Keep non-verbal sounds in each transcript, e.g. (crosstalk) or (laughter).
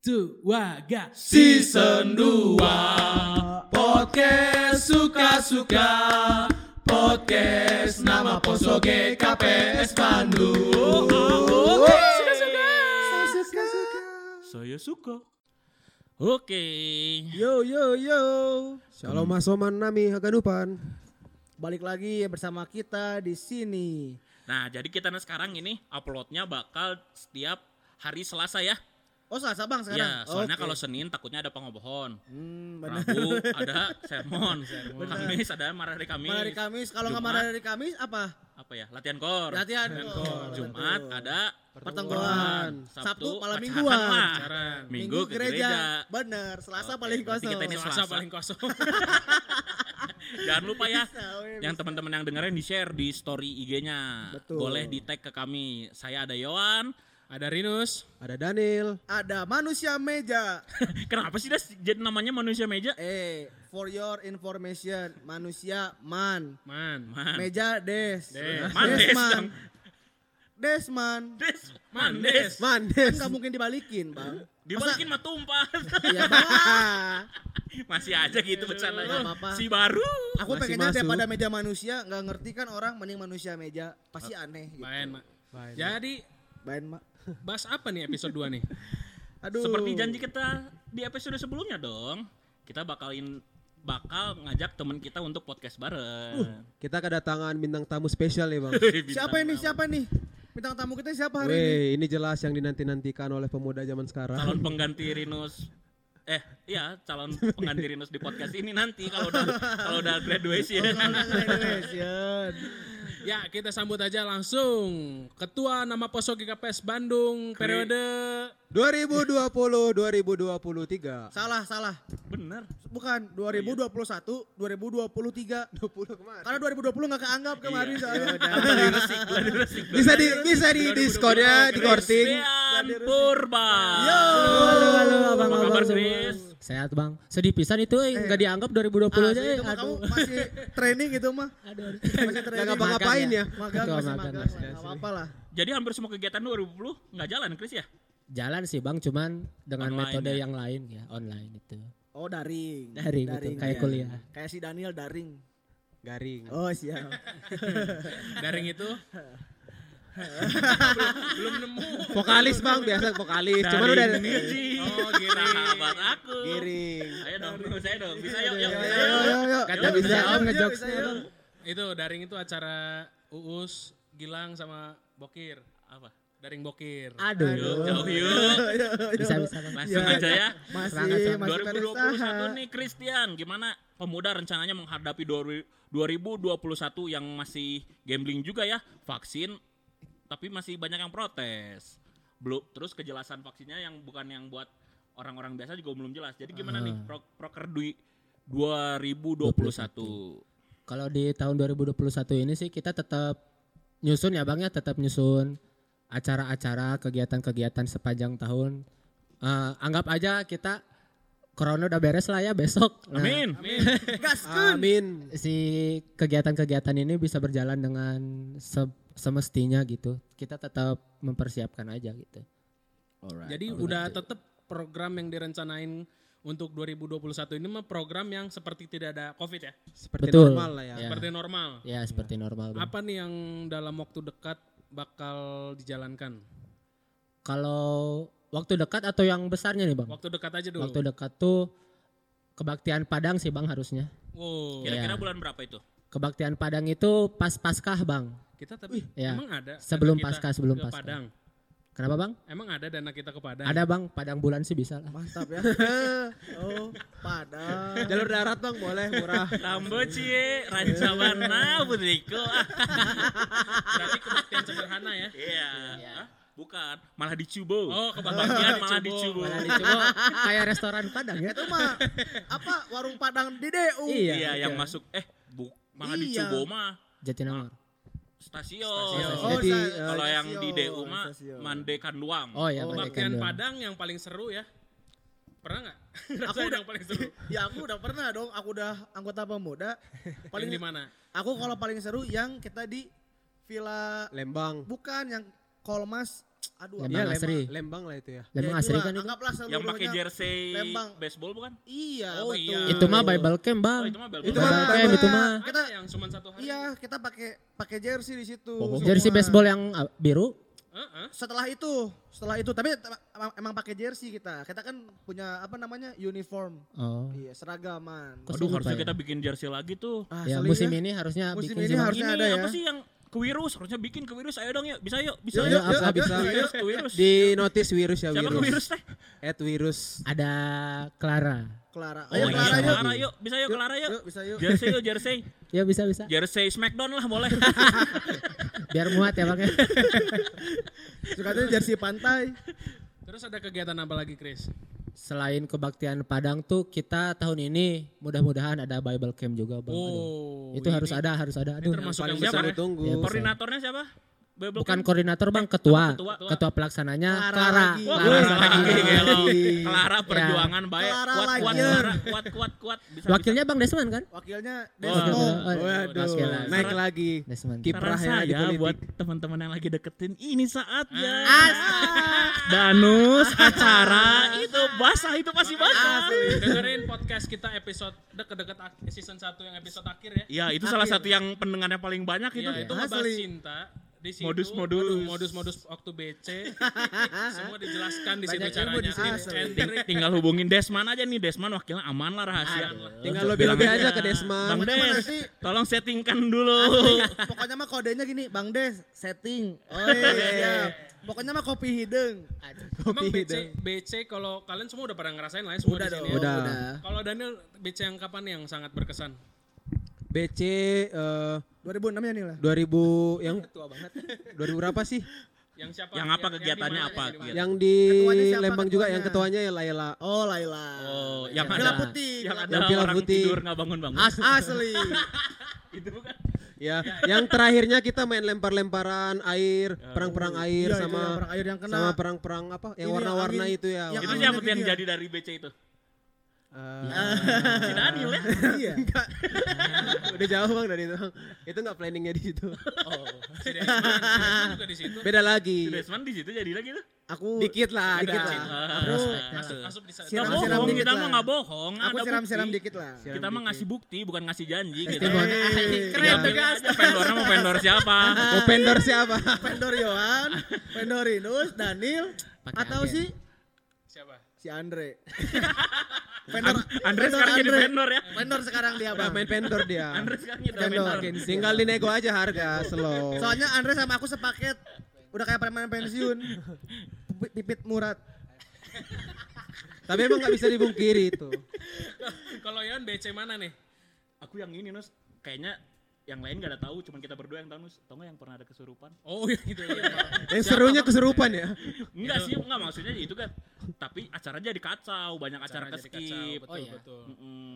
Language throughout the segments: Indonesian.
Tuwaga Season 2 Podcast suka-suka Podcast nama Posoge KPS Bandung Saya suka. Oke. Yo yo yo. Shalom masoman nami haganupan. Balik lagi bersama kita di sini. Nah, jadi kita sekarang ini uploadnya bakal setiap hari Selasa ya. Oh Selasa Bang sekarang. Ya, soalnya Oke. kalau Senin takutnya ada pengobohon. Hmm, benar. Rabu (laughs) ada sermon. Kamis ada marah dari Kamis. Marah dari Kamis, kalau nggak marah dari Kamis apa? apa ya? Latihan kor. Latihan. kor. Jumat ada Pertemuan. Sabtu, Sabtu malam mingguan. lah. Pacaran. Minggu, ke gereja. Bener. Selasa Oke, paling kosong. kita ini Selasa Selasa. paling kosong. (laughs) Jangan lupa ya. Bisa, weh, Yang bisa. teman-teman yang dengerin di share di story IG-nya. Betul. Boleh di tag ke kami. Saya ada Yowan. Ada Rinus. Ada Daniel. Ada manusia meja. (laughs) Kenapa sih das jadi namanya manusia meja? eh, for your information, manusia man. Man. Man. Meja des. Des. Man, des man. dong. Desman. Des. Man, Man, des. Kan nggak mungkin dibalikin, Bang. Dibalikin mah tumpah. Iya, (laughs) Bang. Masih aja gitu bercandanya. Apa-apa. Si baru. Aku Masih pengennya masuk. daripada meja manusia nggak ngerti kan orang mending manusia meja pasti aneh gitu. Main, Mak. Jadi Bain mak. Bahas apa nih episode 2 nih? (laughs) Aduh. Seperti janji kita di episode sebelumnya dong. Kita bakalin bakal ngajak temen kita untuk podcast bareng. Kita kedatangan bintang tamu spesial nih bang. (laughs) Siapa ini? Siapa nih? Bintang tamu kita siapa hari ini? Weh, ini jelas yang dinanti-nantikan oleh pemuda zaman sekarang. calon pengganti Rinus eh iya calon pengganti Rinus di podcast ini nanti kalau udah kalau udah graduation (laughs) Graduation. Ya, kita sambut aja langsung Ketua nama Poso GKPS Bandung periode 2020 2023. Salah, salah. bener Bukan 2021, 2023. 20 kemarin. Karena 2020 nggak keanggap kemarin soalnya. Tambah diresik lah diresik Bisa di bisa di diskonnya di korting. Purba Yo. Halo, halo, abang, apa kabar abang semua. Chris Sehat bang. Sedih pisan itu, eh, nggak dianggap 2020 aja. Ah, eh. itu mah kamu masih training gitu mah. Aduh. Masih training. (laughs) Gak ngapa-ngapain ya. Magang masih magang, Nggak apa-apa lah. jadi hampir semua kegiatan 2020 nggak jalan Chris ya Jalan sih bang, cuman dengan Online metode ya? yang lain ya, online itu. Oh daring. Daring gitu, kayak iya. kuliah. Kayak si Daniel daring. Garing. Oh siap. (laughs) daring itu (laughs) belum nemu. Vokalis bang, biasa vokalis. Cuman udah oh gini sahabat aku giring. ayo dong saya dong bisa yuk yuk bisa yuk. Kata bisa, om, ngejokes. yo. Itu daring itu acara Uus, Gilang sama Bokir. apa Daring Bokir. Aduh. yuk jauh yuk Bisa bisa langsung aja ya Masih, masih pada 2021 usaha. nih Christian gimana pemuda rencananya menghadapi 2021 yang masih gambling juga ya vaksin tapi masih banyak yang protes. Belum terus kejelasan vaksinnya yang bukan yang buat orang-orang biasa juga belum jelas. Jadi gimana nih pro, proker dui 2021 Kalau di tahun 2021 ini sih kita tetap nyusun ya bang ya, tetap nyusun acara-acara, kegiatan-kegiatan sepanjang tahun. Eh, anggap aja kita corona udah beres lah ya besok. Nah, amin (laughs) Amin. si kegiatan-kegiatan ini bisa berjalan dengan se- semestinya gitu. Kita tetap mempersiapkan aja gitu. Jadi udah tetap program yang direncanain untuk 2021 ini mah program yang seperti tidak ada Covid ya. Seperti Betul. normal lah ya. Ya. Seperti normal. Ya seperti normal. Bang. Apa nih yang dalam waktu dekat bakal dijalankan? Kalau waktu dekat atau yang besarnya nih bang? Waktu dekat aja dulu. Waktu dekat tuh kebaktian Padang sih bang harusnya. Wow. kira-kira Iya. bulan berapa itu Kebaktian Padang itu pas Paskah bang. Kita tapi ya. emang ada Sebelum Paskah, sebelum ke Paskah. Padang. Kenapa bang? Emang ada dana kita ke Padang? Ada bang, Padang bulan sih bisa lah. Mantap ya. (laughs) oh, padahal. Jalur darat bang boleh murah. (laughs) Tambo cie rancabana putriku (laughs) Berarti kebaktian sederhana ya. iya Hah? Bukan malah dicubo Oh, kebaktian malah dicubo. Malah kayak restoran Padang ya. Itu mah (laughs) apa warung Padang di DU. Iya. iya yang masuk eh bu malah Iya. dicubo mah Jatinangor. stasiun, Oh, Jadi, sa- kalau stasiun, yang di DU mah stasiun. mandekan luang Oh ya, Kebaktian doang. Padang yang paling seru ya. Pernah nggak? (laughs) Aku udah yang paling seru. (laughs) Ya aku udah pernah dong, aku udah anggota pemuda. Paling Paling di mana? Aku kalau paling seru yang kita di Villa Lembang. bukan yang Kolmas aduh Lembang Iya, Asri. Lembang, Lembang lah itu ya. Lembang Ya, asri kan itu. Anggaplah Yang pakai jersey Lembang. baseball bukan? Iya, Oh, betul. iya. Itu mah Bible Camp, Bang. Oh, itu mah bel- Itu Bible Camp itu mah. Kita Kita yang cuma satu hari. iya, kita pakai pakai jersey di situ. Oh, semua. Jersey baseball yang ah, biru. Heeh. Setelah itu, setelah itu tapi emang, pakai jersey kita. Kita kan punya apa namanya? uniform. Oh. Iya, seragaman. Aduh, harusnya ya? kita bikin jersey lagi tuh. Ah, Ya musim ya. ini harusnya Musim bikin ini harusnya Ini ada ya. apa sih yang kewirus? Harusnya bikin kewirus. Ayo dong yuk. Bisa yuk. Bisa Yuk, yuk. yuk, Yuk, bisa. Kewirus, kewirus. Di notis virus ya Siapa virus. kewirus teh? At virus. Ada Clara. Clara. Oh, Ayo iya, Clara yuk. Clara yuk. Bisa yuk Clara yuk. Yuk, bisa yuk. Jersey yuk, (laughs) jersey. Ya bisa bisa. Jersey Smackdown lah boleh. (laughs) Biar muat ya, Bang. ya. (laughs) Suka tuh jersey pantai. Terus ada kegiatan apa lagi, Chris? Selain kebaktian Padang tuh kita tahun ini mudah-mudahan ada Bible Camp juga, Bang. Oh, Itu harus ada, harus ada. Aduh. termasuk yang siapa? ditunggu. Ya. Koordinatornya siapa? Bukan Camp? koordinator, Bang, ketua. ketua? Ketua, pelaksananya Clara Clara. Wah, Clara lagi. gelo. Lagi. Clara perjuangan baik. Clara Kuat, kuat. Clara. Kuat, kuat, kuat. Bisa, Wakilnya Bang Desmond kan? Wakilnya Oh. Desmond. Oh, Waduh, Wakil lagi. naik lagi. Desmond. bisa. Di saya politik. buat teman-teman yang lagi deketin, ini saatnya. Danus, (laughs) acara, itu basah, itu pasti basah. Dengerin podcast kita episode deket-deket season 1 yang episode akhir ya. Ya, itu salah satu yang pendengarnya paling banyak itu. Iya, itu Asli. cinta. Di situ, Modus-modus. modus-modus waktu BC. (laughs) semua dijelaskan di situ caranya. di sini. Tips and Ting- trick. tinggal hubungin Desman aja nih, Desman wakilnya aman lah rahasia. Tinggal lebih-lebih Bilang aja ke Desman. Bang Des, tolong settingkan dulu. Pokoknya mah kodenya gini, Bang Des, setting. Oh iya. Pokoknya mah kopi hidung. Emang BC, BC kalau kalian semua udah pernah ngerasain lah ya semua Udah di sini. dong, ya. Udah. Kalau Daniel BC yang kapan yang sangat berkesan? BC eh, 2006 ya nih lah. 2000 yang tua banget. 2000 berapa sih? Yang siapa? Yang apa kegiatannya apa? yang di mana? Yang di Ketuanya siapa Lembang juga yang ketuanya? ya Laila. Oh Laila. Oh, yang Pila ada putih. yang pila ada Yang pila orang putih. tidur nggak bangun-bangun. As asli. (laughs) itu bukan. Ya, yang terakhirnya kita main lempar-lemparan air, perang-perang air Iya, itu sama yang perang air yang kena. sama perang-perang apa? Yang warna-warna itu ya. yang itu yang yang jadi dari BC itu. Eh, Si Daniel ya. Iya. (laughs) udah jauh bang dari itu. Itu nggak planningnya di situ. Oh, si Desmond, si juga di situ. Beda Si lagi. Desman di situ jadi lagi tuh. Aku Dikit lah, Dikit lah. Aku asup asup di sana. Bohong, kita mah nggak bohong. aku siram-siram dikit lah. Kita mah ngasih bukti, bukan ngasih janji. Gitu. Testimoni. Keren tegas. Vendornya mau vendor siapa? (laughs) Mau vendor siapa? Vendor Yohan, Vendor Inus, Daniel, atau si Siapa? si Andre. (laughs) vendor Andre sekarang jadi vendor ya. Vendor sekarang dia bang. main vendor dia. Andre sekarang jadi Vendor. vendor. Tinggal dinego aja harga slow. Soalnya Andre sama aku sepaket. Udah kayak pemain pensiun. Pipit- Murad. Tapi emang nggak bisa dibungkiri itu. Kalau Yon BC mana nih? Aku yang ini Nus, kayaknya yang lain gak ada tahu, cuman kita berdua yang tahu Nus. Tahu nggak yang pernah ada kesurupan? Oh iya gitu (laughs) ya. Yang serunya keserupan ya. Enggak sih, enggak maksudnya itu kan. Tapi acara jadi kacau, banyak acara, Acara keskip. kacau, betul, Oh iya. betul.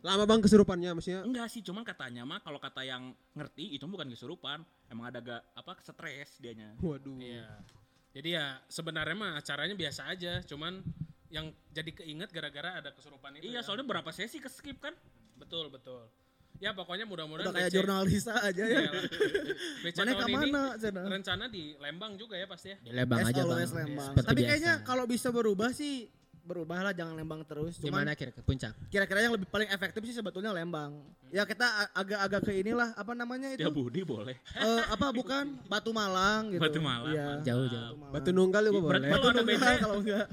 Lama bang keserupannya maksudnya. Enggak sih, cuman katanya mah kalau kata yang ngerti itu bukan kesurupan, emang ada gak apa stres dianya. Waduh. Iya. Jadi ya sebenarnya mah acaranya biasa aja, cuman yang jadi keinget gara-gara ada kesurupan itu. Iya, ya. soalnya berapa sesi keskip kan? betul betul. Ya pokoknya mudah-mudahan Udah kayak jurnalis aja ya. Iya. BC Mana tahun ke ini mana, rencana di Lembang juga ya pasti ya. Di Lembang aja bang. Lembang. Seperti Tapi biasa. kayaknya kalau bisa berubah sih berubah lah jangan Lembang terus. Cuman Gimana kira ke puncak? kira-kira yang lebih paling efektif sih sebetulnya Lembang. Ya kita agak-agak ke inilah apa namanya itu? Ya Budi boleh. Eh, apa bukan Batu Malang gitu. Batu Malang, Iya. Jauh jauh. Batu nunggal juga Berarti boleh. kalau ada BC, kalau enggak.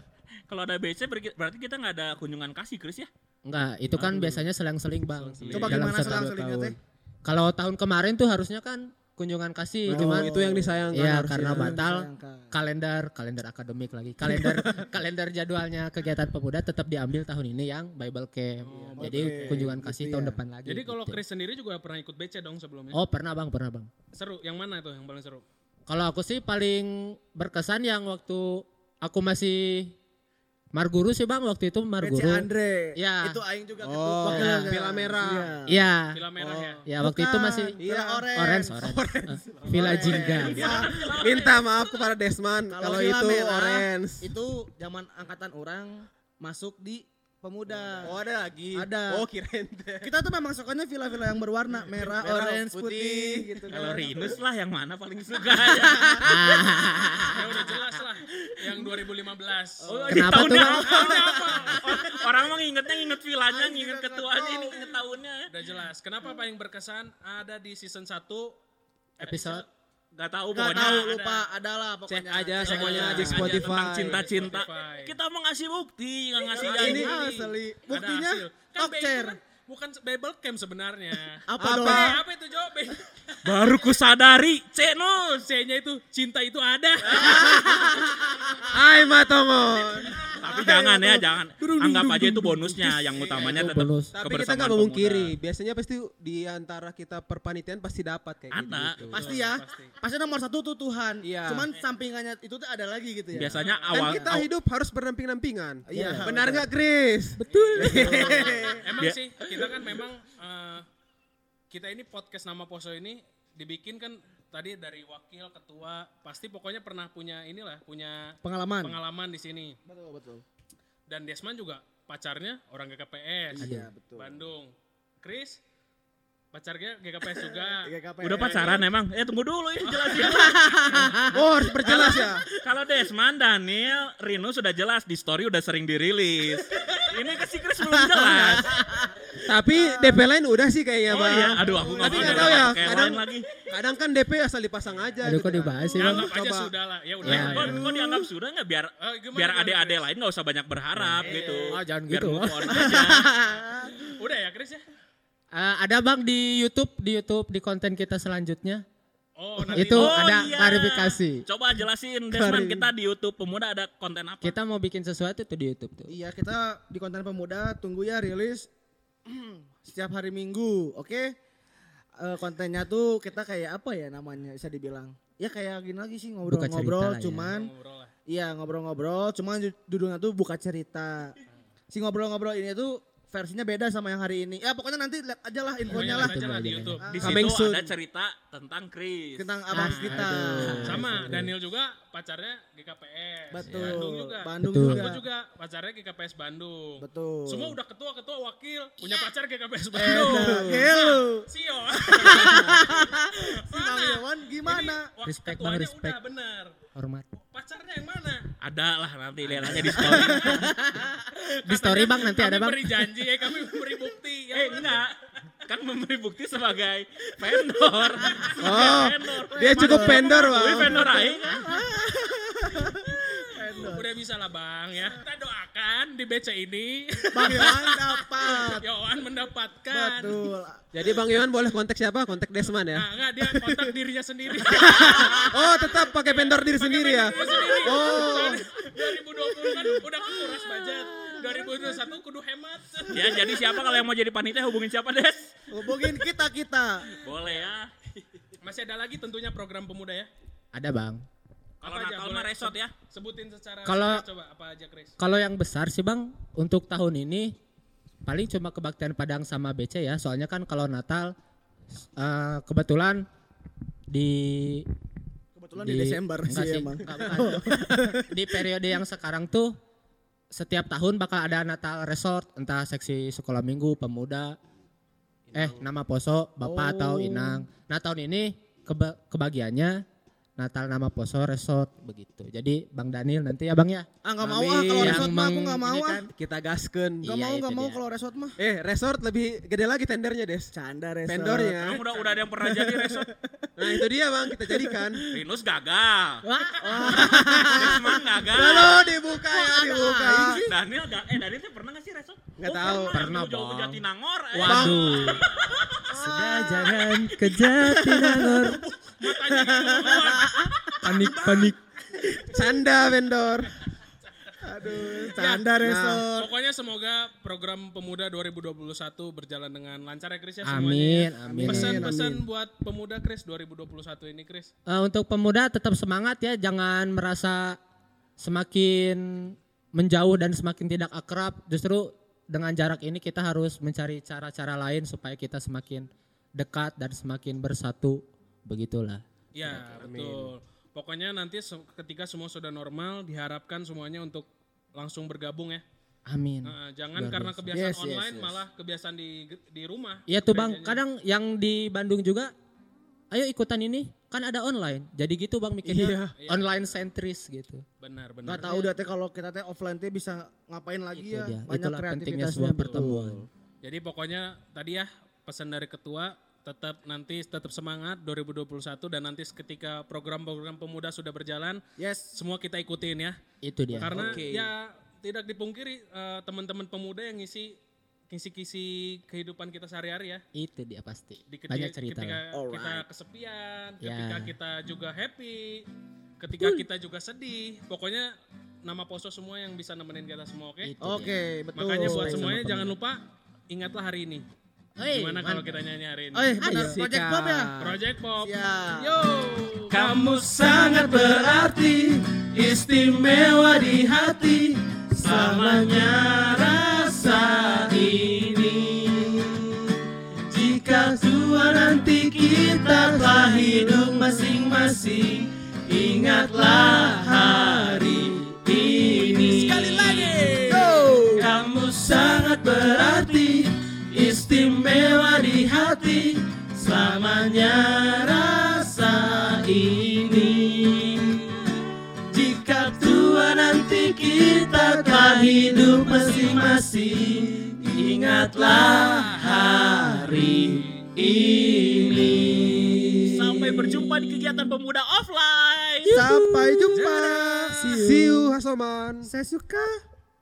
kalau ada BC berarti- kita nggak ada kunjungan kasih Chris ya? Enggak, itu kan biasanya selang-seling bang. Coba Dalam gimana selang-selingnya tahun. teh? Kalau tahun kemarin tuh harusnya kan kunjungan kasih, Itu, cuman itu yang disayangkan Iya, karena batal disayangkan. kalender kalender akademik lagi. Kalender (laughs) kalender jadwalnya kegiatan pemuda tetap diambil tahun ini yang Bible Camp. Jadi kunjungan kasih tahun depan lagi. Jadi kalau gitu. Chris sendiri juga pernah ikut BC dong sebelumnya. Oh, pernah Bang, pernah Bang. Seru. Yang mana itu yang paling seru? Kalau aku sih paling berkesan yang waktu aku masih Marguru sih Bang, waktu itu Marguru. Andre. Ya. Itu aing juga Oh, wakilnya. Villa Merah. Iya. Iya. Villa Merah ya. Ya, waktu itu masih Villa Orange. orange, orange. Eh, (laughs) Villa Jingga. Minta maaf kepada Desman Kalau itu orange. Itu zaman angkatan orang masuk di pemuda. Oh ada lagi. Ada. Oh kirain. Kita tuh memang sukanya villa-villa yang berwarna merah, Merah, orange, putih, putih. gitu Kalau kan. Rinus lah yang mana paling suka. (laughs) Ya udah jelas lah. Yang 2015. Oh, Kenapa tahunnya tuh? Tahunnya apa? Or- (laughs) Orang mah ngingetnya nginget vilanya, nginget ketuanya, ini nginget tahunnya. Udah jelas. Kenapa paling berkesan ada di season 1 Episode Gak tahu Gak pokoknya. tahu ada. lupa adalah Cek pokoknya. aja Cek semuanya aja. Cek Spotify. tentang cinta-cinta. Kita mau ngasih bukti, nggak ngasih Ini janji. asli. Ada Buktinya. Kan talk itu chair. kan bukan Bible Camp sebenarnya. (laughs) Apa, Apa? Eh, apa itu Jo? B. (laughs) Baru ku sadari, Cenus. C-nya itu cinta itu ada. (laughs) Hai Matongon. Tapi jangan ya, jangan. Anggap aja itu bonusnya. Yang utamanya Itu tetap bonus. Tapi kita nggak memungkiri. Biasanya pasti di antara kita perpanitian pasti dapat kayak Ada. gitu. Pasti ya. Pasti. Pasti nomor satu tuh Tuhan. Iya. Cuman sampingannya itu tuh ada lagi gitu ya. Biasanya Dan awal kita aw- hidup harus berdamping-dampingan. Iya. Benar nggak Chris? Betul. (laughs) Emang Dia- sih kita kan memang eh, kita ini podcast nama Poso ini dibikin kan tadi dari wakil ketua pasti pokoknya pernah punya inilah punya Pengalaman. pengalaman di sini Betul, betul. dan Desman juga pacarnya orang GKPS Iya, betul. Bandung Chris pacarnya GKPS juga (laughs) udah pacaran emang? Eh tunggu dulu ini jelasin. (laughs) Oh harus perjelas ya. Kalau Desman, Daniel, Rino sudah jelas di story udah sering dirilis. Ini ke si Chris belum jelas. (laughs) Tapi DP lain udah sih kayaknya Oh bang. iya, aduh aku nggak tahu ya. Kadang lagi. kadang kan DP asal dipasang aja. Aduh gitu kok kan. dibahas sih ya, bang? anggap aja coba. sudah lah ya udah Ya, Kok, kok dianggap sudah nggak biar gimana, biar adik-adik lain nggak usah banyak berharap gitu. Oh, jangan biar gitu. (laughs) udah ya Chris ya Eh, ada bang di YouTube, di YouTube di konten kita selanjutnya. oh nanti Itu Oh, ada iya. klarifikasi. Coba jelasin Desman kita di YouTube pemuda ada konten apa? Kita mau bikin sesuatu tuh di YouTube tuh. Iya, kita di konten pemuda tunggu ya rilis setiap hari Minggu, oke? Eh, kontennya tuh kita kayak apa ya namanya bisa dibilang? Ya kayak gini lagi sih ngobrol-ngobrol ya. cuman iya ngobrol-ngobrol cuman ju- judulnya tuh buka cerita. Si ngobrol-ngobrol ini tuh versinya beda sama yang hari ini. Ya pokoknya nanti lihat aja lah infonya lah Lihat aja lah di. YouTube Di Coming situ soon. ada cerita tentang Chris. tentang abang kita. sama Daniel juga pacarnya GKPS Betul. Bandung juga Bandung Betul. Aku juga. juga pacarnya GKPS Bandung. Betul. Semua udah ketua ketua wakil punya pacar GKPS Eh, Bandung. dah, Gelu. Sio. (laughs) Si Bang Iwan gimana? Wah, Respect, Bang, respect. udah bener. Hormat. Pacarnya yang mana? Ada lah nanti lihat aja di story. Di story bang nanti kami ada bang. beri janji, eh kami memberi bukti. Yang eh enggak. Kan memberi bukti sebagai vendor. Oh, vendor. dia cukup vendor bang. vendor aing (laughs) (laughs) kan. Udah bisa lah bang ya. Kita doakan di BC ini. Bang Iwan (laughs) dapat. Yohan mendapatkan. Betul. Jadi Bang Iwan boleh kontak siapa? Kontak Desman ya. Nah, enggak dia kontak dirinya sendiri. (laughs) Oh tetap pakai vendor diri sendiri ya. Diri sendiri. Oh. Soalnya 2020 kan udah kuras budget. 2021 kudu hemat. Ya jadi siapa kalau yang mau jadi panitia hubungin siapa Des? Hubungin kita-kita. Boleh ya. Masih ada lagi tentunya program pemuda ya. Ada bang. Kalau nakal mah resort ya. Sebutin secara Kalau- coba apa aja Chris. Kalau yang besar sih bang, untuk tahun ini paling cuma kebaktian Padang sama BC ya. Soalnya kan kalau Natal eh, kebetulan di Kebetulan di, Desember enggak sih, emang. enggak, bukan. (laughs) di periode yang sekarang tuh setiap tahun bakal ada Natal Resort, entah seksi sekolah minggu, pemuda, eh nama Poso, Bapak atau Inang. Nah tahun ini keba- kebagiannya Natal nama Poso Resort begitu. Jadi Bang Daniel nanti ya Bang ya. Ah nggak mau ah kalau resort mah aku meng- nggak mau ini ah. kan, Kita gasken. Nggak Iya, mau itu nggak mau kalau resort mah. Eh resort lebih gede lagi tendernya Des. Canda resort. Vendornya. Emang udah udah ada yang pernah jadi resort. (laughs) Nah itu dia bang kita jadikan. Rinus gagal. Desman gagal. Lalu dibuka ya dibuka. Daniel eh Daniel tuh pernah gak sih resort? Nggak Oh, tahu. Pernah, Jauh ke. Jatinangor. eh. Waduh. (laughs) Sudah jangan ke Jatinangor. Matanya. Panik panik. Canda vendor. Aduh, canda resort. Pokoknya semoga program pemuda 2021 berjalan dengan lancar ya Chris ya semuanya. Amin, amin. Pesan-pesan buat pemuda Chris 2021 ini Chris. Eh, untuk pemuda tetap semangat ya, jangan merasa semakin menjauh dan semakin tidak akrab. Justru dengan jarak ini kita harus mencari cara-cara lain supaya kita semakin dekat dan semakin bersatu. Begitulah. Ya, betul. Pokoknya nanti se- ketika semua sudah normal diharapkan semuanya untuk langsung bergabung ya. Amin. Nah, jangan Luar karena biasa. kebiasaan Yes, yes, online yes. malah kebiasaan di di rumah. Iya tuh bang, kadang yang di Bandung juga, ayo ikutan ini, kan ada online. Jadi gitu bang mikirnya online sentris gitu. benar benar. Nggak tahu dah teh kalau kita teh offline teh bisa ngapain lagi Itu ya. dia. Banyak Itulah pentingnya kreativitasnya. sebuah pertemuan. Jadi pokoknya tadi ya pesan dari ketua tetap nanti tetap semangat 2021 dan nanti ketika program-program pemuda sudah berjalan Yes. semua kita ikutin ya. Itu dia. Karena ya tidak dipungkiri eh, teman-teman pemuda yang ngisi kisi-kisi kehidupan kita sehari-hari ya. Itu dia pasti. Di Banyak cerita. ketika lah. kita kesepian, Ya. ketika kita juga happy, ketika kita juga sedih. Pokoknya nama Poso semua yang bisa nemenin kita semua, oke? Itu Oke, betul. Makanya buat semuanya jangan lupa ingatlah hari ini. Hei, Gimana kalau kita nyanyi hari ini? Eh, benar. Ayo. Project Pop ya. Project Pop. Siap. Yo. Kamu sangat berarti Istimewa di hati Selamanya rasa ini. Jika tua nanti kita telah hidup masing-masing Ingatlah hari hidup masing-masing Ingatlah hari ini Sampai berjumpa di kegiatan pemuda offline. Sampai jumpa. See you Hasoman. Saya suka.